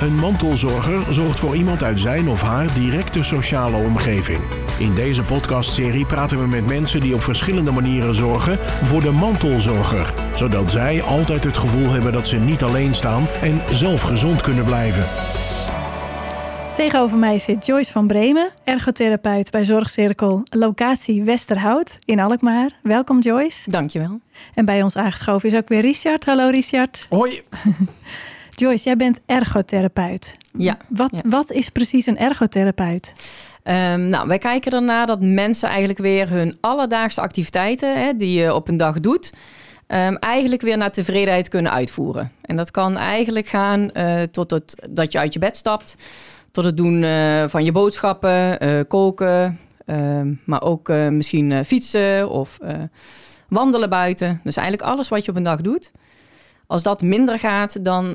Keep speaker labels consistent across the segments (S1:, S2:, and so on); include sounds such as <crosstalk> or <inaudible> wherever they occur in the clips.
S1: Een mantelzorger zorgt voor iemand uit zijn of haar directe sociale omgeving. In deze podcastserie praten we met mensen die op verschillende manieren zorgen voor de mantelzorger, zodat zij altijd het gevoel hebben dat ze niet alleen staan en zelf gezond kunnen blijven.
S2: Tegenover mij zit Joyce van Bremen, ergotherapeut bij Zorgcirkel Locatie Westerhout in Alkmaar. Welkom Joyce.
S3: Dankjewel.
S2: En bij ons aangeschoven is ook weer Richard. Hallo Richard.
S1: Hoi. <laughs>
S2: Joyce, jij bent ergotherapeut.
S3: Ja.
S2: Wat,
S3: ja.
S2: wat is precies een ergotherapeut?
S3: Um, nou, wij kijken ernaar dat mensen eigenlijk weer hun alledaagse activiteiten hè, die je op een dag doet, um, eigenlijk weer naar tevredenheid kunnen uitvoeren. En dat kan eigenlijk gaan uh, tot het dat je uit je bed stapt, tot het doen uh, van je boodschappen, uh, koken, maar ook misschien fietsen of wandelen buiten. Dus eigenlijk alles wat je op een dag doet. Als dat minder gaat, dan uh,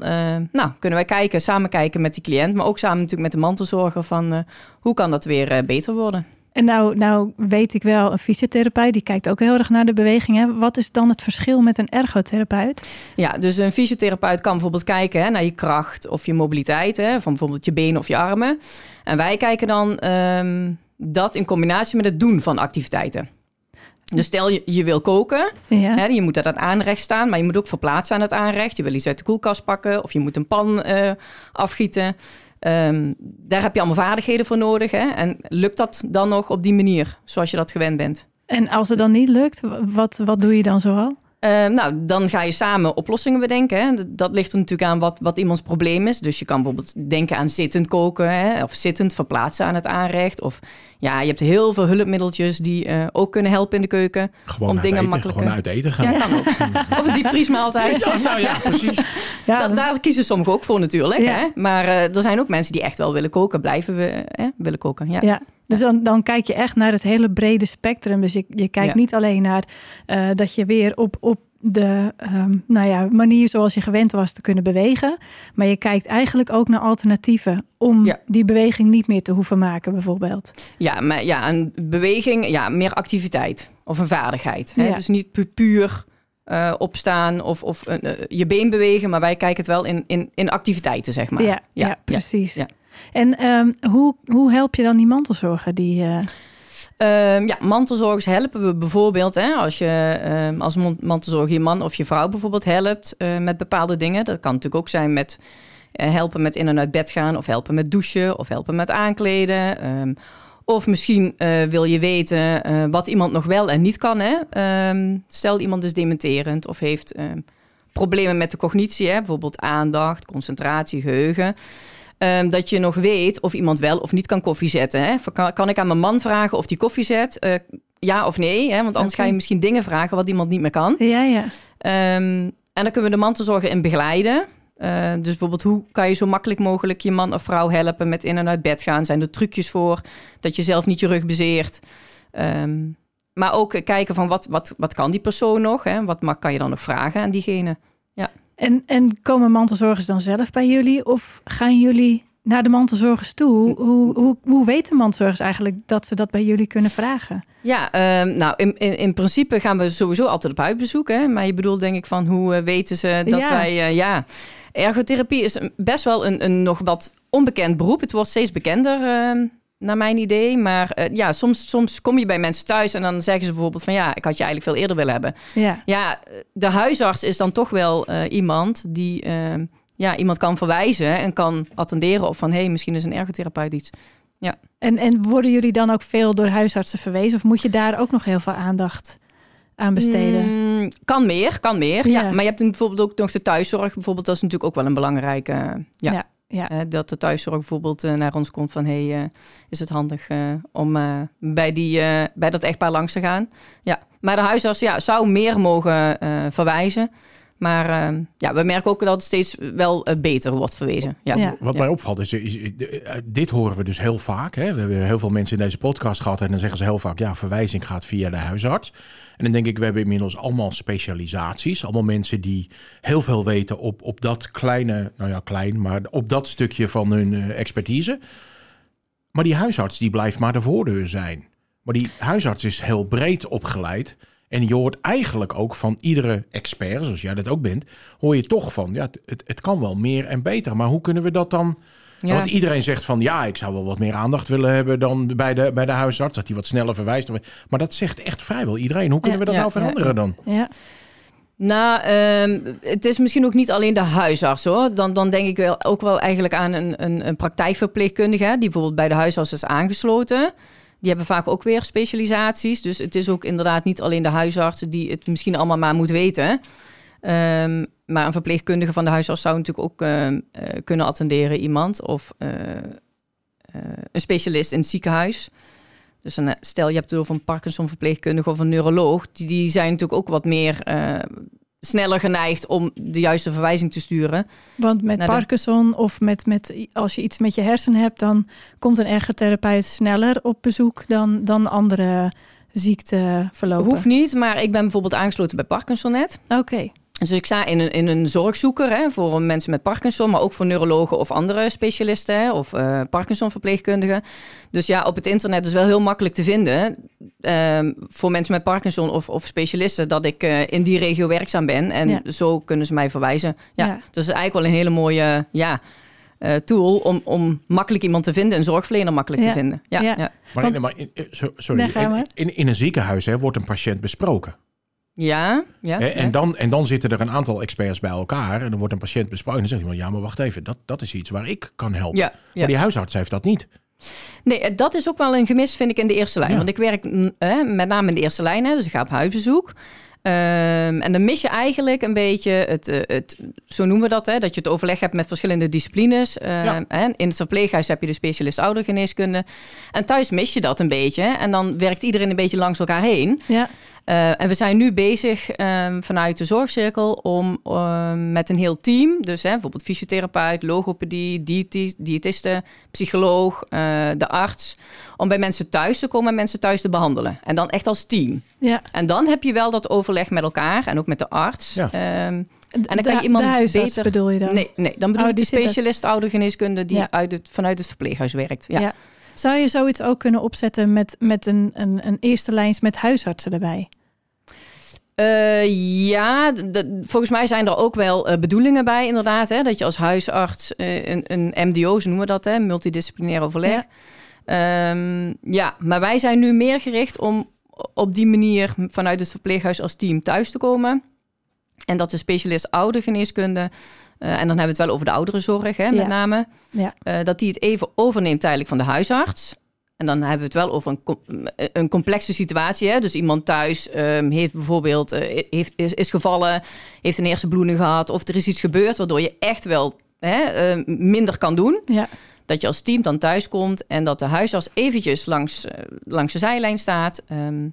S3: nou, kunnen wij kijken, samen kijken met die cliënt, maar ook samen natuurlijk met de mantelzorger van uh, hoe kan dat weer uh, beter worden.
S2: En nou, nou weet ik wel, een fysiotherapeut die kijkt ook heel erg naar de beweging. Hè? Wat is dan het verschil met een ergotherapeut?
S3: Ja, dus een fysiotherapeut kan bijvoorbeeld kijken hè, naar je kracht of je mobiliteit, hè, van bijvoorbeeld je benen of je armen. En wij kijken dan um, dat in combinatie met het doen van activiteiten. Dus stel je, je wil koken,
S2: ja.
S3: hè, je moet dat aanrecht staan, maar je moet ook verplaatsen aan het aanrecht. Je wil iets uit de koelkast pakken of je moet een pan uh, afgieten. Um, daar heb je allemaal vaardigheden voor nodig. Hè? En lukt dat dan nog op die manier, zoals je dat gewend bent?
S2: En als het dan niet lukt, wat, wat doe je dan zoal?
S3: Uh, nou, dan ga je samen oplossingen bedenken. Hè. Dat ligt er natuurlijk aan wat, wat iemands probleem is. Dus je kan bijvoorbeeld denken aan zittend koken hè, of zittend verplaatsen aan het aanrecht. Of ja, je hebt heel veel hulpmiddeltjes die uh, ook kunnen helpen in de keuken.
S1: Gewoon
S3: om
S1: uit
S3: dingen
S1: eten,
S3: makkelijker.
S1: Gewoon uit eten gaan.
S3: Ja, kan ook. <laughs> of een diepvriesmaaltijd.
S1: Ja, nou ja, precies. <laughs>
S2: Ja,
S3: Da-
S2: dan-
S3: daar kiezen sommigen ook voor natuurlijk.
S2: Ja.
S3: Hè? Maar uh, er zijn ook mensen die echt wel willen koken, blijven we, hè, willen koken. Ja.
S2: Ja, dus dan, dan kijk je echt naar het hele brede spectrum. Dus je, je kijkt
S3: Ja.
S2: niet alleen naar uh, dat je weer op, op de um, nou ja, manier zoals je gewend was te kunnen bewegen. Maar je kijkt eigenlijk ook naar alternatieven om
S3: Ja.
S2: die beweging niet meer te hoeven maken, bijvoorbeeld.
S3: Ja, maar ja, een beweging, ja, meer activiteit of een vaardigheid. Hè?
S2: Ja.
S3: Dus niet pu- puur eh, opstaan of, of eh, eh, je been bewegen, maar wij kijken het wel in, in, in activiteiten, zeg maar.
S2: ja, ja, precies.
S3: ja.
S2: En um, hoe, hoe help je dan die mantelzorger? Die, uh...
S3: Um, ja, mantelzorgers helpen we bijvoorbeeld hè, als je um, als mantelzorger je man of je vrouw bijvoorbeeld helpt uh, met bepaalde dingen. Dat kan natuurlijk ook zijn met uh, helpen met in en uit bed gaan of helpen met douchen of helpen met aankleden. Um, of misschien uh, wil je weten wat iemand nog wel en niet kan. Hè? Stel iemand is dementerend of heeft problemen met de cognitie, hè? bijvoorbeeld aandacht, concentratie, geheugen. Um, dat je nog weet of iemand wel of niet kan koffie zetten. Hè? Kan, kan, ik aan mijn man vragen of die koffie zet? Uh, ja of nee? Hè? Want anders okay. ga je misschien dingen vragen wat iemand niet meer kan.
S2: Ja, ja.
S3: en dan kunnen we de mantelzorger in begeleiden. Uh, dus bijvoorbeeld, hoe kan je zo makkelijk mogelijk je man of vrouw helpen met in en uit bed gaan? Zijn er trucjes voor dat je zelf niet je rug bezeert? Um, maar ook kijken van wat, wat, wat kan die persoon nog? Hè? Wat kan je dan nog vragen aan diegene?
S2: En, en komen mantelzorgers dan zelf bij jullie? Of gaan jullie naar de mantelzorgers toe? Hoe, hoe, hoe weten mantelzorgers eigenlijk dat ze dat bij jullie kunnen vragen?
S3: Ja, um, nou in, in, in, principe gaan we sowieso altijd op huisbezoek. Hè? Maar je bedoelt denk ik van hoe uh, weten ze dat
S2: ja.
S3: wij... Uh, ja, ergotherapie is best wel een, een nog wat onbekend beroep. Het wordt steeds bekender... Uh, naar mijn idee. Maar uh, ja, soms, soms kom je bij mensen thuis en dan zeggen ze bijvoorbeeld van ja, ik had je eigenlijk veel eerder willen hebben.
S2: Ja,
S3: ja de huisarts is dan toch wel uh, iemand die uh, ja, iemand kan verwijzen en kan attenderen op van hé, hey, misschien is een ergotherapeut iets. Ja.
S2: En, en worden jullie dan ook veel door huisartsen verwezen of moet je daar ook nog heel veel aandacht aan besteden?
S3: Mm, kan meer, kan meer. Ja.
S2: Ja.
S3: Maar je hebt bijvoorbeeld ook nog de thuiszorg. Bijvoorbeeld, dat is natuurlijk ook wel een belangrijke. ja.
S2: ja. Ja.
S3: Dat de thuiszorg bijvoorbeeld uh, naar ons komt van... hey, uh, is het handig om bij, die, bij dat echtpaar langs te gaan? Ja, maar de huisarts ja, zou meer mogen verwijzen. Maar ehm, ja, we merken ook dat het steeds wel beter wordt verwezen. Ja.
S2: Ja.
S1: Wat mij opvalt is, is, is, dit horen we dus heel vaak. Hè? We hebben heel veel mensen in deze podcast gehad en dan zeggen ze heel vaak... ja, verwijzing gaat via de huisarts. En dan denk ik, we hebben inmiddels allemaal specialisaties. Allemaal mensen die heel veel weten op, op dat kleine, nou ja, klein, maar op dat stukje van hun uh, expertise. Maar die huisarts die blijft maar de voordeur zijn. Maar die huisarts is heel breed opgeleid. En je hoort eigenlijk ook van iedere expert, zoals jij dat ook bent, hoor je toch van, ja, het, het, kan wel meer en beter. Maar hoe kunnen we dat dan...
S3: Ja.
S1: Want iedereen zegt van, ja, ik zou wel wat meer aandacht willen hebben dan bij de, bij de huisarts. Dat hij wat sneller verwijst. Maar dat zegt echt vrijwel iedereen. Hoe kunnen we dat
S3: ja,
S1: nou veranderen dan?
S2: Ja.
S3: Nou, ehm, het is misschien ook niet alleen de huisarts hoor. Dan, dan denk ik wel, ook wel eigenlijk aan een, een, een praktijkverpleegkundige... die bijvoorbeeld bij de huisarts is aangesloten. Die hebben vaak ook weer specialisaties. Dus het is ook inderdaad niet alleen de huisarts... die het misschien allemaal maar moet weten. Ehm, maar een verpleegkundige van de huisarts zou natuurlijk ook ehm, eh, kunnen attenderen iemand. Of eh, eh, een specialist in het ziekenhuis. Dus stel je hebt het een Parkinson-verpleegkundige of een neuroloog. Die, die zijn natuurlijk ook wat meer sneller geneigd om de juiste verwijzing te sturen.
S2: Want met
S3: de-
S2: Parkinson of met, met als je iets met je hersen hebt, dan komt een ergotherapeut sneller op bezoek dan, dan andere ziekteverlopen.
S3: Hoeft niet, maar ik ben bijvoorbeeld aangesloten bij Parkinsonet.
S2: Oké.
S3: Dus ik sta in een, in een zorgzoeker hè, voor mensen met Parkinson, maar ook voor neurologen of andere specialisten hè, of eh Parkinson-verpleegkundigen. Dus ja, op het internet is wel heel makkelijk te vinden ehm, voor mensen met Parkinson of, of specialisten dat ik eh, in die regio werkzaam ben. En
S2: Ja.
S3: zo kunnen ze mij verwijzen. Ja,
S2: Ja.
S3: Dus het is eigenlijk wel een hele mooie ja, eh, tool om, om makkelijk iemand te vinden, een zorgverlener makkelijk
S2: Ja.
S3: te vinden. Ja,
S2: Ja.
S3: ja.
S1: Maar, in, maar in- sorry, in, in een ziekenhuis hè, wordt een patiënt besproken.
S3: Ja, ja,
S1: en, dan, en dan zitten er een aantal experts bij elkaar. En dan wordt een patiënt besproken. En dan zegt iemand, ja, maar wacht even. Dat, dat is iets waar ik kan helpen.
S3: Ja, ja.
S1: Maar die huisarts heeft dat niet.
S3: Nee, eh, dat is ook wel een gemis, vind ik, in de eerste lijn.
S1: Ja.
S3: Want ik werk mm, eh, met name in de eerste lijn, hè, dus ik ga op huisbezoek. Ehm, en dan mis je eigenlijk een beetje het, eh, het, zo noemen we dat, hè, dat je het overleg hebt met verschillende disciplines. Ehm,
S1: Ja.
S3: hè. In het verpleeghuis heb je de specialist oudergeneeskunde. En thuis mis je dat een beetje. En dan werkt iedereen een beetje langs elkaar heen.
S2: Ja.
S3: Eh, en we zijn nu bezig ehm, vanuit de zorgcirkel om ehm, met een heel team, dus hè, bijvoorbeeld fysiotherapeut, logopedie, diëti- diëtiste, psycholoog, eh, de arts, om bij mensen thuis te komen en mensen thuis te behandelen. En dan echt als team.
S2: Ja.
S3: En dan heb je wel dat overleg met elkaar en ook met de arts.
S1: Ja.
S3: Ehm,
S2: En
S3: dan kan je iemand
S2: de huisarts
S3: beter-
S2: bedoel je dan?
S3: nee, nee, dan bedoel
S2: Oh,
S3: ik de
S2: die
S3: specialist oudergeneeskunde die
S2: Ja.
S3: uit het, vanuit het verpleeghuis werkt. Ja.
S2: Ja. Zou je zoiets ook kunnen opzetten met, met een, een, een eerste lijns met huisartsen erbij?
S3: Eh, ja, volgens mij zijn er ook wel eh, bedoelingen bij, inderdaad. Hè, dat je als huisarts eh, een, een MDO, zo noemen we dat, hè, multidisciplinair overleg.
S2: Ja.
S3: Ja. ja, maar wij zijn nu meer gericht om op die manier vanuit het verpleeghuis als team thuis te komen. En dat de specialist oudergeneeskunde, eh, en dan hebben we het wel over de ouderenzorg, hè, met
S2: Ja.
S3: name,
S2: Ja.
S3: eh, dat die het even overneemt tijdelijk van de huisarts. En dan hebben we het wel over een, com- een complexe situatie. Hè? Dus iemand thuis ehm, heeft bijvoorbeeld eh, heeft, is, is gevallen, heeft een eerste bloeding gehad, of er is iets gebeurd waardoor je echt wel hè, eh, minder kan doen.
S2: Ja.
S3: Dat je als team dan thuis komt en dat de huisarts eventjes langs, eh, langs de zijlijn staat. ehm,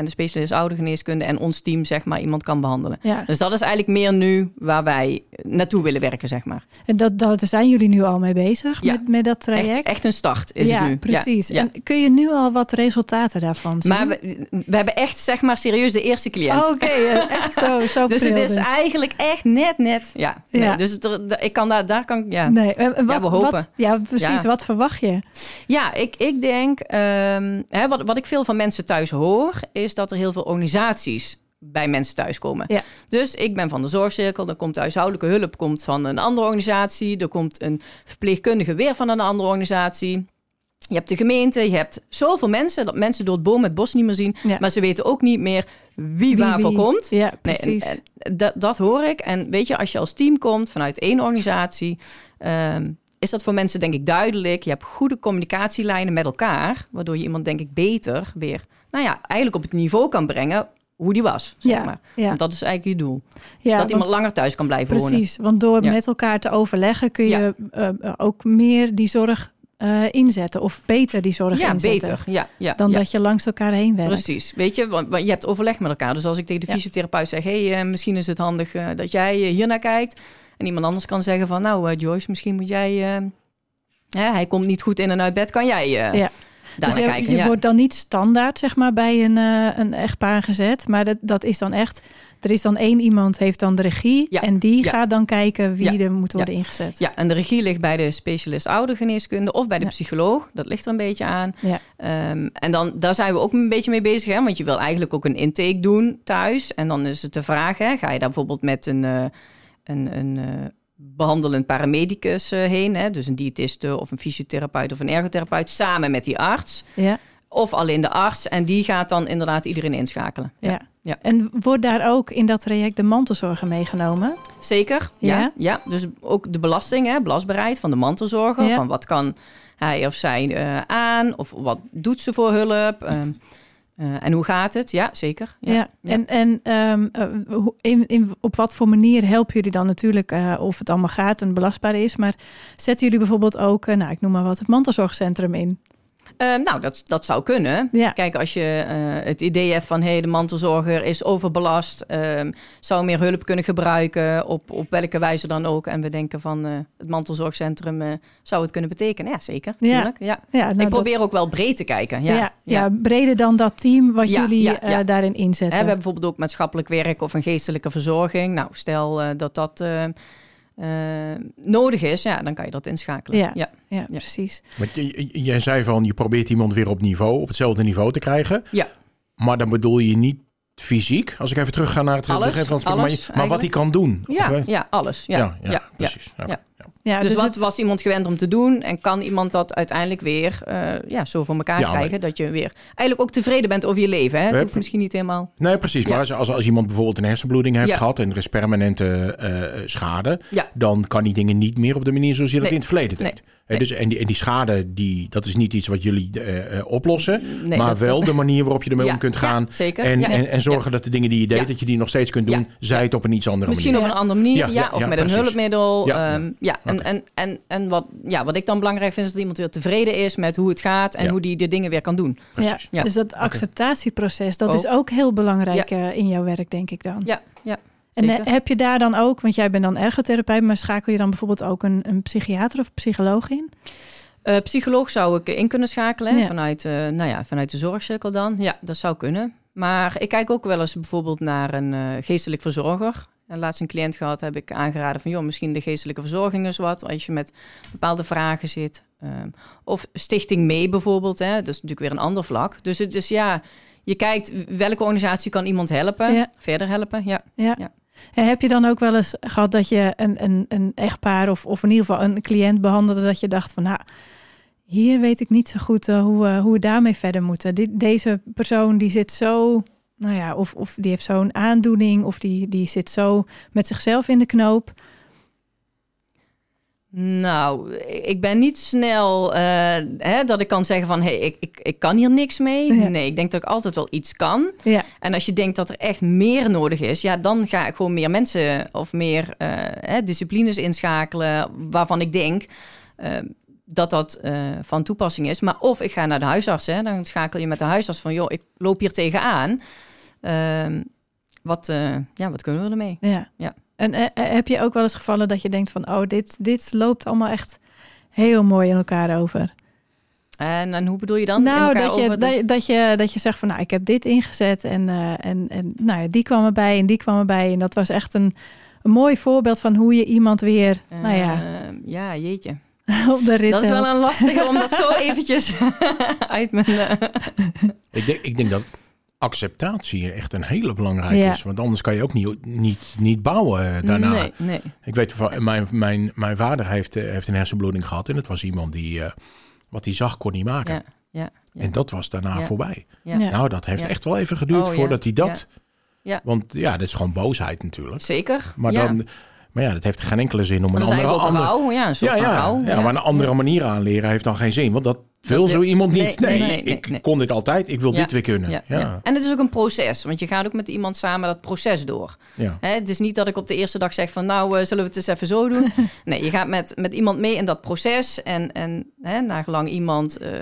S3: en de specialist oudergeneeskunde en ons team zeg maar iemand kan behandelen.
S2: ja.
S3: Dus dat is eigenlijk meer nu waar wij naartoe willen werken, zeg maar.
S2: En dat, dat, zijn jullie nu al mee bezig
S3: Ja.
S2: met, met dat traject?
S3: Echt, echt een start is
S2: ja,
S3: het nu.
S2: precies.
S3: Ja, ja.
S2: En kun je nu al wat resultaten daarvan zien?
S3: Maar we, we hebben echt, zeg maar, serieus de eerste cliënt.
S2: Oh, Oké, eh, <laughs> echt zo, zo
S3: dus het is eigenlijk echt net, net. Ja. Nee, dus het, ik kan daar, daar kan ik, ja.
S2: Nee, en- en wat,
S3: we hopen.
S2: Wat, ja, precies. Wat verwacht je?
S3: Ja, ik, ik denk, ehm, hè, wat, wat ik veel van mensen thuis hoor, is dat er heel veel organisaties bij mensen thuiskomen.
S2: Ja.
S3: Dus ik ben van de zorgcirkel, dan komt de huishoudelijke hulp komt van een andere organisatie, er komt een verpleegkundige weer van een andere organisatie. Je hebt de gemeente, je hebt zoveel mensen dat mensen door het boom het bos niet meer zien,
S2: Ja.
S3: maar ze weten ook niet meer wie,
S2: Wie,
S3: waarvoor
S2: wie?
S3: komt.
S2: Ja,
S3: Nee, en-
S2: precies.
S3: dat, dat hoor ik. En weet je, als je als team komt vanuit één organisatie, ehm, is dat voor mensen denk ik duidelijk. Je hebt goede communicatielijnen met elkaar, waardoor je iemand denk ik beter weer, nou ja, eigenlijk op het niveau kan brengen hoe die was. Zeg
S2: Ja,
S3: maar.
S2: ja.
S3: Want dat is eigenlijk je doel.
S2: ja,
S3: dat
S2: want-
S3: iemand langer thuis kan blijven wonen.
S2: Precies, want door
S3: Ja.
S2: met elkaar te overleggen kun
S3: Ja.
S2: je eh, ook meer die zorg eh, inzetten. Of beter die zorg
S3: Ja,
S2: inzetten.
S3: beter. Ja, ja,
S2: Dan
S3: ja.
S2: dat je langs elkaar heen werkt.
S3: Precies. Weet je, want, je hebt overleg met elkaar. Dus als ik tegen de
S2: Ja.
S3: fysiotherapeut zeg: hey, eh, misschien is het handig dat jij hier naar kijkt. En iemand anders kan zeggen: van nou, Joyce, misschien moet jij. hè, hij komt niet goed in en uit bed, kan jij.
S2: Dus je,
S3: kijken.
S2: je
S3: ja.
S2: wordt dan niet standaard zeg maar, bij een, eh, een echtpaar gezet. Maar dat, dat is dan echt... Er is dan één iemand heeft dan de regie.
S3: Ja,
S2: En die
S3: ja.
S2: gaat dan kijken wie
S3: Ja,
S2: er moet worden ingezet.
S3: Ja, en de regie ligt bij de specialist oudergeneeskunde of bij de psycholoog. Dat ligt er een beetje aan. Ehm, en dan, daar zijn we ook een beetje mee bezig, hè? want je wil eigenlijk ook een intake doen thuis. En dan is het de vraag, hè? ga je daar bijvoorbeeld met een, eh, een, een eh, behandelend paramedicus eh, heen, hè? dus een diëtiste of een fysiotherapeut of een ergotherapeut, samen met die arts.
S2: Ja,
S3: Of alleen de arts en die gaat dan inderdaad iedereen inschakelen.
S2: ja.
S3: ja.
S2: En wordt daar ook in dat traject de mantelzorger meegenomen?
S3: Zeker, ja.
S2: Ja?
S3: ja. Dus ook de belasting, hè, belastbaarheid van de mantelzorger. Van wat kan hij of zij eh, aan? Of wat doet ze voor hulp? Ehm, eh, en hoe gaat het? Ja, zeker.
S2: Ja.
S3: Ja.
S2: En, en ehm, eh, hoe- in, in, op wat voor manier helpen jullie dan natuurlijk eh, of het allemaal gaat en belastbaar is? Maar zetten jullie bijvoorbeeld ook, nou ik noem maar wat, het mantelzorgcentrum in?
S3: Ehm, nou, dat, dat zou kunnen.
S2: Ja.
S3: Kijk, als je eh, het idee hebt van... hé, hey, de mantelzorger is overbelast... ehm, zou meer hulp kunnen gebruiken, op, op welke wijze dan ook. En we denken van eh, het mantelzorgcentrum eh, zou het kunnen betekenen. Ja, zeker.
S2: Ja.
S3: Ja.
S2: Ja, nou,
S3: Ik
S2: dat-
S3: probeer ook wel breed te kijken. Ja,
S2: ja, ja. breder dan dat team wat jullie daarin
S3: Hè,
S2: inzetten.
S3: we hebben bijvoorbeeld ook maatschappelijk werk of een geestelijke verzorging. Nou, stel dat dat eh, nodig is, ja, dan kan je dat inschakelen.
S2: Ja.
S3: ja.
S2: ja, precies.
S1: Want jij zei van je probeert iemand weer op niveau, op hetzelfde niveau te krijgen.
S3: Ja.
S1: Maar dan bedoel je niet fysiek. Als ik even terug ga naar het
S3: Alles,
S1: begin van het maar, maar wat hij kan doen.
S3: Ja,
S1: Of, eh,
S3: ja, alles. Ja,
S1: ja, ja,
S3: ja,
S1: precies. Ja.
S3: Ja.
S1: Ja,
S3: dus, wat
S2: het-
S3: was iemand gewend om te doen en kan iemand dat uiteindelijk weer eh, ja, zo voor elkaar
S1: Ja, maar-
S3: krijgen dat je weer eigenlijk ook tevreden bent over je leven. Hè? Het hoeft misschien niet helemaal.
S1: Nee, precies. Maar
S3: Ja.
S1: als, als, als iemand bijvoorbeeld een hersenbloeding heeft
S3: Ja.
S1: gehad en er is permanente eh, schade,
S3: Ja.
S1: dan kan die dingen niet meer op de manier zoals je dat
S3: Nee.
S1: in het verleden deed.
S3: Nee.
S1: Dus, en, die, en die schade, die, dat is niet iets wat jullie eh, oplossen,
S3: Nee,
S1: maar wel de manier waarop je ermee
S3: Ja,
S1: om kunt
S3: ja,
S1: gaan.
S3: zeker.
S1: En,
S3: Ja.
S1: en, en zorgen dat de dingen die je deed,
S3: Ja.
S1: dat je die nog steeds kunt doen,
S3: Ja.
S1: zij het op een iets andere
S3: Misschien
S1: manier.
S3: op een andere manier,
S1: Ja,
S3: ja,
S1: ja,
S3: of
S1: ja,
S3: met een hulpmiddel.
S1: Ja,
S3: Ja. En, en, en, en wat, ja, wat ik dan belangrijk vind, is dat iemand weer tevreden is met hoe het gaat en
S1: Ja.
S3: hoe die de dingen weer kan doen.
S1: Precies.
S3: Ja.
S2: Dus dat acceptatieproces, dat
S3: Ook.
S2: is ook heel belangrijk eh, in jouw werk, denk ik dan.
S3: Ja, ja.
S2: en
S3: zeker.
S2: eh, heb je daar dan ook, want jij bent dan ergotherapeut, maar schakel je dan bijvoorbeeld ook een, een psychiater of psycholoog in?
S3: Eh, psycholoog zou ik in kunnen schakelen
S2: Ja.
S3: vanuit, eh, nou ja, vanuit de zorgcirkel dan. Ja, dat zou kunnen. Maar ik kijk ook wel eens bijvoorbeeld naar een eh, geestelijk verzorger. En laatst een cliënt gehad, heb ik aangeraden van... joh, misschien de geestelijke verzorging is wat... als je met bepaalde vragen zit. Ehm, of Stichting Mee bijvoorbeeld, hè. dat is natuurlijk weer een ander vlak. Dus het is ja, je kijkt welke organisatie kan iemand helpen,
S2: Ja.
S3: verder helpen. Ja.
S2: Ja.
S3: Ja.
S2: En heb je dan ook wel eens gehad dat je een, een, een echtpaar of, of in ieder geval een cliënt behandelde dat je dacht van, nou, hier weet ik niet zo goed eh, hoe, we- hoe we daarmee verder moeten. Dit, deze persoon die zit zo, nou ja, of, of die heeft zo'n aandoening of die, die zit zo met zichzelf in de knoop.
S3: Nou, ik ben niet snel eh, hè, dat ik kan zeggen van... hé, hey, ik, ik, ik kan hier niks mee.
S2: Ja.
S3: Nee, ik denk dat ik altijd wel iets kan.
S2: Ja,
S3: En als je denkt dat er echt meer nodig is... ja, dan ga ik gewoon meer mensen of meer eh, hè, disciplines inschakelen... waarvan ik denk eh, dat dat eh, van toepassing is. Maar of ik ga naar de huisarts, hè, dan schakel je met de huisarts van... joh, ik loop hier tegenaan. Ehm wat, eh, ja, wat kunnen we ermee?
S2: ja.
S3: Ja.
S2: En eh, heb je ook wel eens gevallen dat je denkt van, oh, dit, dit loopt allemaal echt heel mooi in elkaar over?
S3: En, en hoe bedoel je dan?
S2: Nou, dat je,
S3: over de-
S2: dat, dat, je, dat je zegt van, nou, ik heb dit ingezet en, en, en nou ja, die kwam erbij en die kwam erbij. En dat was echt een, een mooi voorbeeld van hoe je iemand weer, nou ja,
S3: Eh, ja, jeetje. <laughs>
S2: op de rit
S3: Dat is wel een lastige om dat zo <laughs> eventjes <laughs> uit mijn... eh,
S1: Ik, denk, ik denk dat acceptatie hier echt een hele belangrijke
S2: Ja.
S1: is. Want anders kan je ook niet, niet, niet bouwen eh, daarna.
S3: Nee, nee.
S1: Ik weet van mijn, mijn, mijn vader heeft, eh, heeft een hersenbloeding gehad. En het was iemand die eh, wat hij zag kon niet maken.
S3: Ja, ja, ja.
S1: En dat was daarna
S3: Ja.
S1: voorbij.
S3: Ja.
S2: Ja.
S1: Nou, dat heeft
S3: Ja.
S1: echt wel even geduurd
S3: Oh, ja.
S1: voordat hij dat.
S3: Ja. Ja.
S1: Want ja, dat is gewoon boosheid natuurlijk.
S3: Zeker.
S1: Maar,
S3: ja.
S1: dan, maar ja, dat heeft geen enkele zin om een andere, andere,
S3: rouw. Ja, een soort
S1: ja,
S3: van
S1: ja,
S3: rouw.
S1: ja, maar een andere manier aanleren heeft dan geen zin. Want dat wil zo iemand
S3: nee,
S1: niet. Nee,
S3: nee, nee, nee,
S1: ik kon dit altijd. Ik wil dit weer kunnen.
S3: Ja. En het is ook een proces, want je gaat ook met iemand samen dat proces door.
S1: ja.
S3: Hè, het is niet dat ik op de eerste dag zeg van nou, eh, zullen we het eens even zo doen. <laughs> nee, je gaat met, met iemand mee in dat proces. En, en hè, nagelang iemand eh,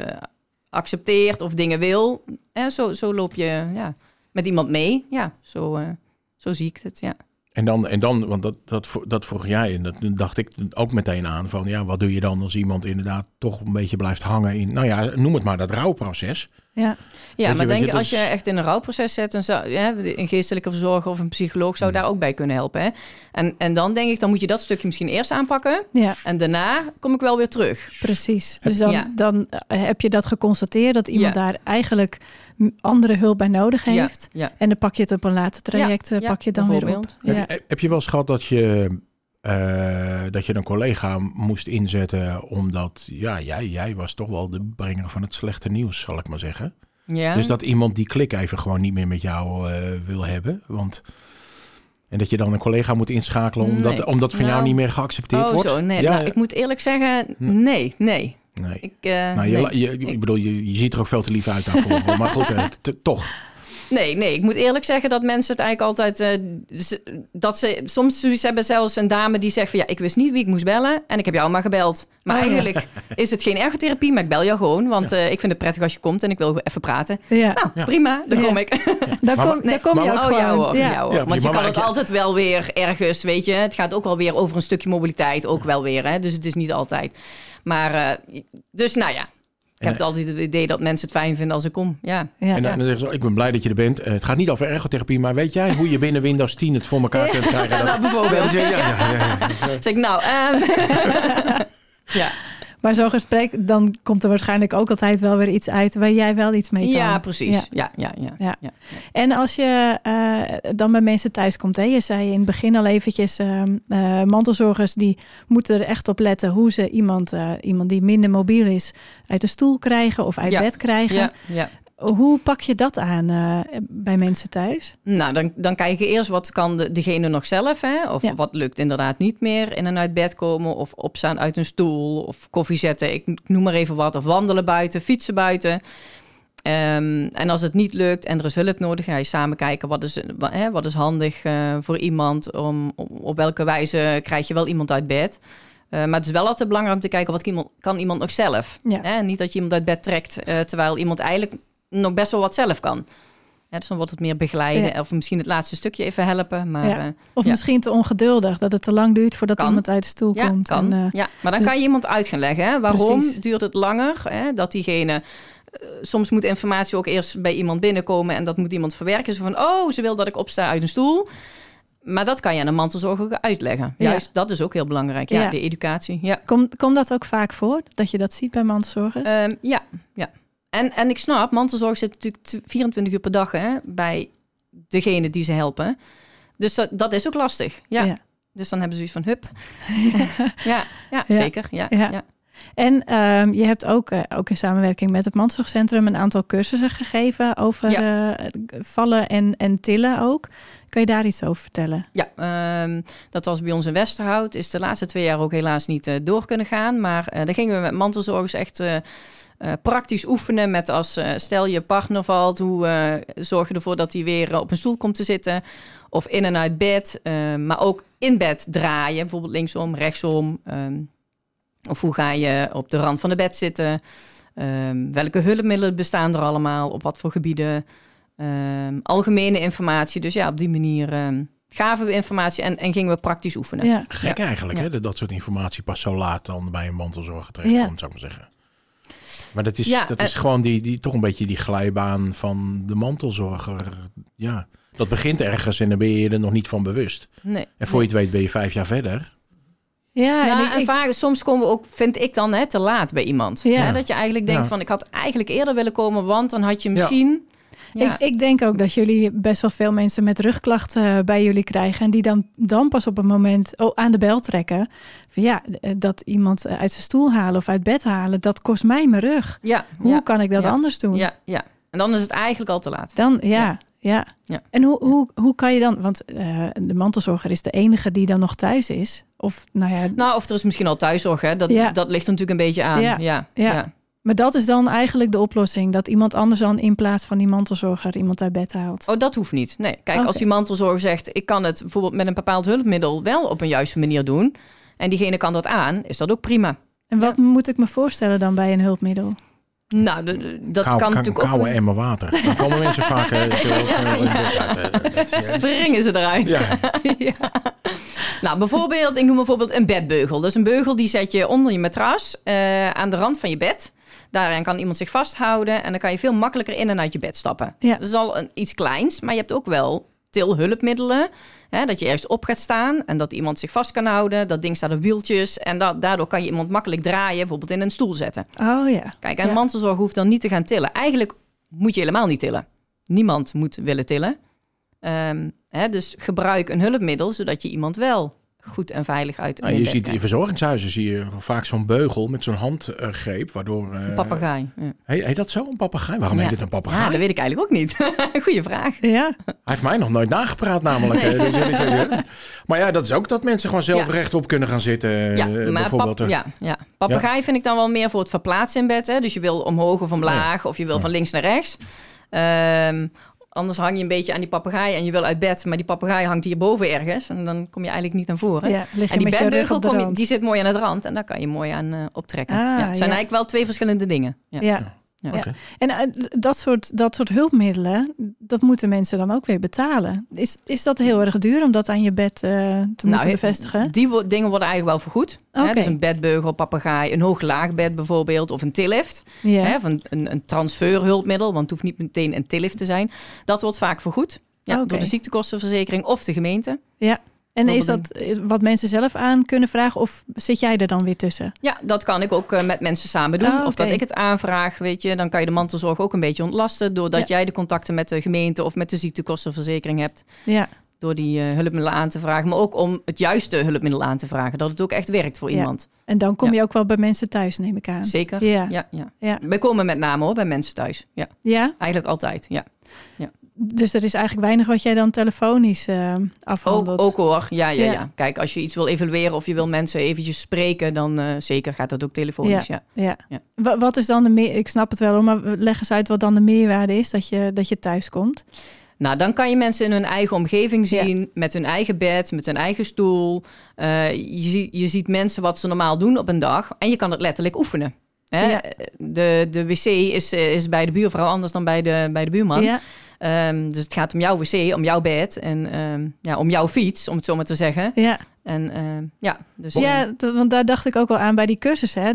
S3: accepteert of dingen wil, hè, zo, zo loop je ja, met iemand mee. Ja, zo, eh, zo zie ik het, ja.
S1: En dan, en dan want dat, dat, dat vroeg jij en dat dacht ik ook meteen aan van ja, wat doe je dan als iemand inderdaad toch een beetje blijft hangen in, nou ja, noem het maar dat rouwproces.
S2: Ja,
S3: Ja,
S1: je,
S3: maar denk
S1: je,
S3: als je echt in een rouwproces zit, dan zou, ja, een geestelijke verzorger of een psycholoog zou
S1: Hmm.
S3: daar ook bij kunnen helpen. Hè? En, en dan denk ik, dan moet je dat stukje misschien eerst aanpakken.
S2: ja,
S3: En daarna kom ik wel weer terug.
S2: precies. Dus dan,
S3: Ja.
S2: dan eh, heb je dat geconstateerd dat iemand
S3: Ja.
S2: daar eigenlijk andere hulp bij nodig heeft.
S3: Ja, ja.
S2: En dan pak je het op een later traject, eh,
S3: ja,
S2: pak je het dan weer op.
S1: Heb, je- heb je wel eens gehad dat je, eh, dat je een collega moest inzetten omdat ja, jij, jij was toch wel de brenger van het slechte nieuws, zal ik maar zeggen.
S3: ja.
S1: Dus dat iemand die klik even gewoon niet meer met jou eh, wil hebben. Want, en dat je dan een collega moet inschakelen omdat,
S3: Nee.
S1: omdat van jou
S3: Nou,
S1: niet meer geaccepteerd
S3: oh,
S1: wordt.
S3: zo. Nee,
S1: Ja,
S3: nou, ik moet eerlijk zeggen, nee, nee.
S1: Nee.
S3: Ik,
S1: Nou, je,
S3: nee.
S1: je, ik bedoel, je, je ziet er ook veel te lief uit daarvoor. maar goed, eh, toch.
S3: Nee, nee, ik moet eerlijk zeggen dat mensen het eigenlijk altijd... eh, ze- dat ze soms hebben zelfs een dame die zegt van... ja, ik wist niet wie ik moest bellen en ik heb jou maar gebeld. Maar
S2: Oh, ja.
S3: eigenlijk is het geen ergotherapie, maar ik bel jou gewoon. Want eh, ik vind het prettig als je komt en ik wil even praten.
S2: Ja.
S3: Nou,
S1: Ja.
S3: prima, dan
S2: Ja.
S3: kom ik.
S2: Daar
S1: Maar-
S2: kom,
S1: nee,
S2: daar kom je ook
S3: Oh, hoor.
S2: Ja,
S3: Want je kan
S1: maar
S3: het altijd wel weer ergens, weet je. Het gaat ook wel weer over een stukje mobiliteit, ook wel weer. Hè? Dus het is niet altijd. Maar, eh, dus nou ja. Ik
S1: En,
S3: heb altijd het idee dat mensen het fijn vinden als ik kom. Ja.
S2: Ja.
S1: En dan, dan zeggen ze, ik ben blij dat je er bent. Eh, het gaat niet over ergotherapie, maar weet jij hoe je binnen Windows 10 <laughs> het voor elkaar kunt krijgen?
S3: Ja, nou,
S1: Dat-
S3: bijvoorbeeld.
S1: Ja, ja, ja, ja, ja.
S3: Dus ik, nou, ehm, <laughs> ja.
S2: Maar zo'n gesprek, dan komt er waarschijnlijk ook altijd wel weer iets uit waar jij wel iets mee kan.
S3: ja, precies.
S2: Ja.
S3: Ja, ja, ja.
S2: En als je eh, dan bij mensen thuis komt, hè, je zei in het begin al eventjes, ehm, eh, mantelzorgers die moeten er echt op letten hoe ze iemand, eh, iemand die minder mobiel is uit de stoel krijgen of uit bed krijgen. Hoe pak je dat aan eh, bij mensen thuis?
S3: Nou, dan, dan kijk je eerst wat kan de, degene nog zelf, hè? Of
S2: Ja.
S3: wat lukt inderdaad niet meer in en uit bed komen, of opstaan uit een stoel, of koffie zetten, ik noem maar even wat, of wandelen buiten, fietsen buiten. Ehm, en als het niet lukt en er is hulp nodig, ga je samen kijken wat is, wat, hè, wat is handig eh, voor iemand, om, op, op welke wijze krijg je wel iemand uit bed. Eh, maar het is wel altijd belangrijk om te kijken wat kan iemand, kan iemand nog zelf.
S2: Ja.
S3: Hè? Niet dat je iemand uit bed trekt, terwijl iemand eigenlijk nog best wel wat zelf kan. Ja, dus dan wordt het meer begeleiden
S2: Ja.
S3: of misschien het laatste stukje even helpen. Maar
S2: Ja.
S3: eh,
S2: Of misschien te ongeduldig, dat het te lang duurt voordat
S3: Kan.
S2: iemand uit de stoel komt.
S3: kan.
S2: En, eh,
S3: ja, maar dan
S2: dus-
S3: kan je iemand uit gaan leggen. Hè? Waarom
S2: Precies.
S3: duurt het langer? Hè? Dat diegene... eh, soms moet informatie ook eerst bij iemand binnenkomen... en dat moet iemand verwerken. Zo van, oh, ze wil dat ik opsta uit een stoel. Maar dat kan je aan een mantelzorger ook uitleggen.
S2: Ja.
S3: Juist, dat is ook heel belangrijk. Ja,
S2: Ja.
S3: de educatie. Ja.
S2: Komt, komt dat ook vaak voor, dat je dat ziet bij mantelzorgers?
S3: Ehm, ja, ja. En, en ik snap, mantelzorg zit natuurlijk t- 24 uur per dag hè, bij degene die ze helpen. Dus dat, dat is ook lastig. Ja.
S2: Ja.
S3: Dus dan hebben ze zoiets van hup. <laughs> ja, ja,
S2: Ja.
S3: zeker. Ja,
S2: Ja. En ehm, je hebt ook, eh, ook in samenwerking met het Mantelzorgcentrum een aantal cursussen gegeven over eh, vallen en, en tillen ook. Kan je daar iets over vertellen?
S3: Ja, ehm, dat was bij ons in Westerhout. Is de laatste twee jaar ook helaas niet eh, door kunnen gaan. Maar daar gingen we met mantelzorgers echt praktisch oefenen. Met als stel je partner valt, hoe zorg je ervoor dat hij weer op een stoel komt te zitten. Of in en uit bed. eh, maar ook in bed draaien. Bijvoorbeeld linksom, rechtsom. ehm, of hoe ga je op de rand van de bed zitten? Ehm, welke hulpmiddelen bestaan er allemaal? Op wat voor gebieden? Ehm, algemene informatie. Dus ja, op die manier ehm, gaven we informatie en, en gingen we praktisch oefenen.
S2: Ja.
S1: Gek eigenlijk,
S3: Ja.
S1: hè? Dat dat soort informatie pas zo laat dan bij een mantelzorger terechtkomt,
S2: Ja.
S1: zou ik maar zeggen. Maar dat is,
S3: Ja,
S1: dat
S3: en-
S1: is gewoon die, die, toch een beetje die glijbaan van de mantelzorger. Ja, dat begint ergens en dan ben je je er nog niet van bewust.
S3: Nee.
S1: En voor je het weet ben je vijf jaar verder.
S2: Ja,
S3: Nou,
S2: en ik-
S3: en
S2: ik-
S3: soms komen we ook, vind ik dan, hè, te laat bij iemand.
S2: Ja.
S3: Hè, dat je eigenlijk denkt
S1: Ja.
S3: van, ik had eigenlijk eerder willen komen, want dan had je misschien... Ja.
S2: Ik, ik denk ook dat jullie best wel veel mensen met rugklachten eh, bij jullie krijgen. En die dan, dan pas op een moment oh, aan de bel trekken. Van ja, eh, dat iemand eh, uit zijn stoel halen of uit bed halen, dat kost mij mijn rug.
S3: ja,
S2: Hoe
S3: ja,
S2: kan ik dat
S3: ja.
S2: anders doen?
S3: ja, ja. En dan is het eigenlijk al te laat.
S2: Dan, ja, ja.
S3: Ja. Ja.
S2: En hoe, hoe, hoe kan je dan, want eh, de mantelzorger is de enige die dan nog thuis is. Of nou ja,
S3: Nou, of er is misschien al thuiszorg, hè. Dat,
S2: Ja.
S3: dat ligt er natuurlijk een beetje aan.
S2: Ja.
S3: Ja,
S2: maar dat is dan eigenlijk de oplossing. Dat iemand anders dan in plaats van die mantelzorger iemand uit bed haalt.
S3: Oh, dat hoeft niet. Nee, kijk, als die mantelzorger zegt... ik kan het bijvoorbeeld met een bepaald hulpmiddel wel op een juiste manier doen... en diegene kan dat aan, is dat ook prima.
S2: En wat moet ik me voorstellen dan bij een hulpmiddel?
S3: Nou, de- de- dat
S1: Kou-
S3: kan natuurlijk ook...
S1: Koude emmer water. Dan komen mensen vaak... eh, <laughs> zo, eh, dat is, eh,
S3: Springen ze eruit.
S1: Ja. <laughs>
S3: Ja. Nou, bijvoorbeeld, ik noem bijvoorbeeld een bedbeugel. Dat is een beugel die zet je onder je matras eh, aan de rand van je bed. Daarin kan iemand zich vasthouden en dan kan je veel makkelijker in en uit je bed stappen.
S2: Ja.
S3: Dat is al een, iets kleins, maar je hebt ook wel tilhulpmiddelen. Hè, dat je ergens op gaat staan en dat iemand zich vast kan houden. Dat ding staat op wieltjes en da- daardoor kan je iemand makkelijk draaien, bijvoorbeeld in een stoel zetten.
S2: Oh ja.
S3: Kijk, en
S2: Ja.
S3: mantelzorg hoeft dan niet te gaan tillen. Eigenlijk moet je helemaal niet tillen. Niemand moet willen tillen. Ehm, hè, dus gebruik een hulpmiddel, zodat je iemand wel goed en veilig uit
S1: Nou, je ziet in verzorgingshuizen zie je vaak zo'n beugel met zo'n handgreep, waardoor... eh,
S3: Een papegaai. Ja.
S1: Heet, heet dat zo, een papegaai? Waarom
S3: Ja.
S1: heet het een papegaai?
S3: Ja, dat weet ik eigenlijk ook niet. <laughs> Goeie vraag.
S2: Ja,
S1: Hij heeft mij nog nooit nagepraat namelijk.
S3: Nee.
S1: eh, dus ik- eh, maar ja, dat is ook dat mensen gewoon zelf
S3: Ja.
S1: rechtop kunnen gaan zitten.
S3: Ja, maar
S1: bijvoorbeeld.
S3: pap, ja, ja. papegaai vind ik dan wel meer voor het verplaatsen in bed. Hè? Dus je wil omhoog of omlaag, of je wil van links naar rechts. Ehm, anders hang je een beetje aan die papegaai en je wil uit bed, maar die papegaai hangt hierboven ergens. En dan kom je eigenlijk niet naar voren.
S2: ja.
S3: En die bedbeugel, kom je, die zit mooi aan het rand en daar kan je mooi aan eh, optrekken.
S2: Ah,
S3: ja, het zijn
S2: ja.
S3: eigenlijk wel twee verschillende dingen. Ja.
S2: Ja. En eh, dat, soort, dat soort hulpmiddelen, dat moeten mensen dan ook weer betalen. Is, is dat heel erg duur om dat aan je bed eh, te moeten
S3: he-
S2: bevestigen?
S3: Die wo- dingen worden eigenlijk wel vergoed. Hè?
S2: Oké.
S3: Dus een bedbeugel, papegaai, een hoog-laagbed bijvoorbeeld, of een tillift.
S2: Ja.
S3: Hè? Of een, een, een transferhulpmiddel, want het hoeft niet meteen een tillift te zijn. Dat wordt vaak vergoed. Ja. Door de ziektekostenverzekering of de gemeente.
S2: ja. En is dat wat mensen zelf aan kunnen vragen of zit jij er dan weer tussen?
S3: Ja, dat kan ik ook eh, met mensen samen doen.
S2: Ah,
S3: Of dat ik het aanvraag, weet je. Dan kan je de mantelzorg ook een beetje ontlasten... doordat
S2: Ja.
S3: jij de contacten met de gemeente of met de ziektekostenverzekering hebt.
S2: Ja,
S3: Door die eh, hulpmiddelen aan te vragen. Maar ook om het juiste hulpmiddel aan te vragen. Dat het ook echt werkt voor
S2: Ja.
S3: iemand.
S2: en dan kom
S3: Ja.
S2: je ook wel bij mensen thuis, neem ik aan.
S3: Zeker.
S2: Ja.
S3: Ja, ja.
S2: Ja.
S3: Wij komen met name hoor, bij mensen thuis. Ja,
S2: Ja,
S3: eigenlijk altijd. Ja.
S2: Dus er is eigenlijk weinig wat jij dan telefonisch eh,
S3: Ook,
S2: afhandelt.
S3: ook hoor. Ja, ja,
S2: Ja.
S3: ja, Kijk, als je iets wil evalueren of je wil mensen eventjes spreken, dan eh, zeker gaat dat ook telefonisch. Ja.
S2: Ja.
S3: Ja.
S2: Wa- Wat is dan de meer? Ik snap het wel, maar leg eens uit wat dan de meerwaarde is dat je, dat je thuis komt.
S3: Nou, dan kan je mensen in hun eigen omgeving
S2: Ja.
S3: zien, met hun eigen bed, met hun eigen stoel. Eh, je, je ziet mensen wat ze normaal doen op een dag en je kan het letterlijk oefenen. Hè? De, de wc is, is bij de buurvrouw anders dan bij de, bij de buurman.
S2: Ja,
S3: Ehm, dus het gaat om jouw wc, om jouw bed en ehm, ja, om jouw fiets, om het zo maar te zeggen.
S2: ja.
S3: En ehm, ja, dus
S2: ja want daar dacht ik ook wel aan bij die cursus. Hè.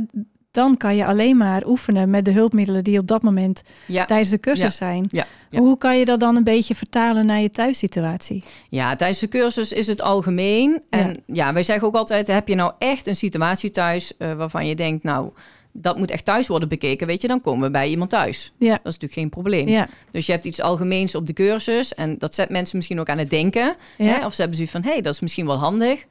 S2: Dan kan je alleen maar oefenen met de hulpmiddelen die op dat moment
S3: ja.
S2: tijdens de cursus
S3: Ja.
S2: zijn.
S3: Ja, ja.
S2: Hoe kan je dat dan een beetje vertalen naar je thuissituatie?
S3: Ja, tijdens de cursus is het algemeen. En ja, wij zeggen ook altijd: heb je nou echt een situatie thuis eh, waarvan je denkt, nou, dat moet echt thuis worden bekeken, weet je, dan komen we bij iemand thuis.
S2: Ja.
S3: Dat is natuurlijk geen probleem.
S2: Ja,
S3: Dus je hebt iets algemeens op de cursus en dat zet mensen misschien ook aan het denken.
S2: ja.
S3: Hè? Of ze hebben zoiets van: hé, hey, dat is misschien wel handig.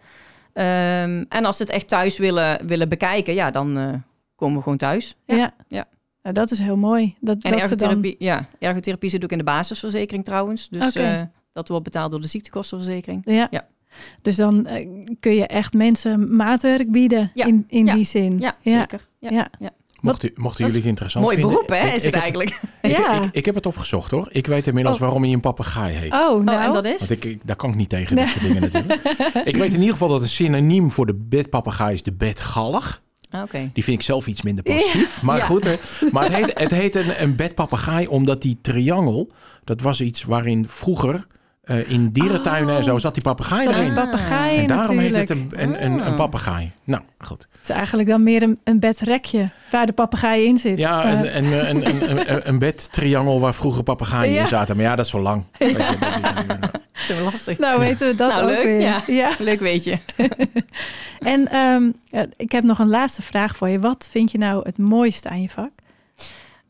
S3: Ehm, en als ze het echt thuis willen, willen bekijken, ja, dan eh, komen we gewoon thuis.
S2: ja.
S3: Ja.
S2: Nou, dat is heel mooi. Dat,
S3: En
S2: dat ze dan...
S3: ergotherapie, ja, ergotherapie zit ook in de basisverzekering trouwens. Dus eh, dat wordt betaald door de ziektekostenverzekering.
S2: Ja.
S3: Ja.
S2: Dus dan eh, kun je echt mensen maatwerk bieden
S3: Ja.
S2: in, in
S3: Ja.
S2: die zin.
S3: Ja,
S2: Ja.
S3: zeker. Ja.
S2: Ja.
S1: Mochten, mochten jullie het interessant
S3: Mooi
S1: vinden...
S3: beroep, hè, is
S1: ik
S3: het eigenlijk.
S1: Ik,
S2: Ja.
S1: ik, ik heb het opgezocht hoor. Ik weet inmiddels
S2: Oh.
S1: waarom hij een papegaai heet.
S2: Oh, nou.
S3: Oh, en dat is?
S1: Want ik, ik- daar kan ik niet tegen, dat soort dingen natuurlijk. <laughs> Ik weet in ieder geval dat een synoniem voor de bedpapegaai is de bedgallig.
S3: Ah, Oké.
S1: Die vind ik zelf iets minder positief. Maar
S3: Ja.
S1: goed, hè. maar het heet, het heet een, een bedpapegaai omdat die triangel... dat was iets waarin vroeger eh, in dierentuinen en zo zat die papegaai erin.
S2: papegaai
S1: en daarom
S2: natuurlijk.
S1: heet het een, een, een, een
S3: Ah.
S1: papegaai. Nou, goed.
S2: Het is eigenlijk dan meer een, een bedrekje waar de papegaai in zit.
S1: Ja,
S2: Maar-
S1: een, een, een, een, een, een bedtriangel waar vroeger papegaaien
S2: Ja.
S1: in zaten. Maar ja, dat is zo lang. Weet je, dat- dat- <laughs>
S3: Zo lastig.
S2: nou weten we dat
S3: Nou,
S2: ook
S3: leuk,
S2: weer.
S3: ja.
S2: ja.
S3: Leuk weet je. <laughs>
S2: En ehm, ja, ik heb nog een laatste vraag voor je. Wat vind je nou het mooiste aan je vak?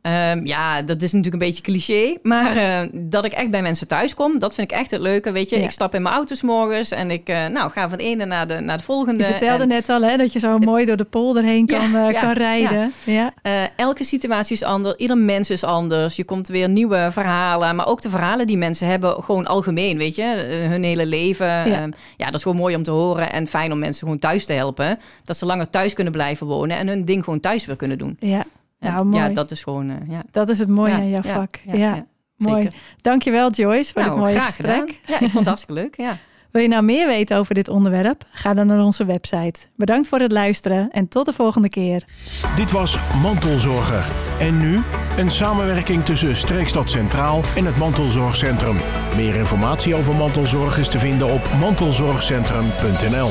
S3: Ehm, ja, dat is natuurlijk een beetje cliché. Maar eh, dat ik echt bij mensen thuis kom, dat vind ik echt het leuke. Weet je,
S2: Ja.
S3: ik stap in mijn auto 's morgens en ik eh, nou, ga van de ene naar de, naar de volgende.
S2: Je vertelde
S3: En,
S2: net al hè, dat je zo mooi door de polder heen
S3: Ja,
S2: kan, eh,
S3: ja,
S2: kan rijden. Ja.
S3: elke situatie is anders, ieder mens is anders. Je komt weer nieuwe verhalen, maar ook de verhalen die mensen hebben, gewoon algemeen, weet je, hun hele leven. Ja. ja, dat is gewoon mooi om te horen en fijn om mensen gewoon thuis te helpen. Dat ze langer thuis kunnen blijven wonen en hun ding gewoon thuis weer kunnen doen.
S2: ja. Nou, mooi.
S3: Ja, dat is gewoon, eh, ja.
S2: Dat is het mooie
S3: Ja,
S2: aan jouw
S3: ja,
S2: vak. Ja,
S3: ja, ja,
S2: mooi.
S3: zeker.
S2: Dankjewel Joyce voor
S3: Nou,
S2: dit mooie
S3: graag
S2: gesprek.
S3: gedaan. Ja, ik vond het hartstikke leuk, ja. <laughs>
S2: Wil je nou meer weten over dit onderwerp? Ga dan naar onze website. Bedankt voor het luisteren en tot de volgende keer.
S1: Dit was Mantelzorger. En nu een samenwerking tussen Streekstad Centraal en het Mantelzorgcentrum. Meer informatie over mantelzorg is te vinden op mantelzorgcentrum.nl.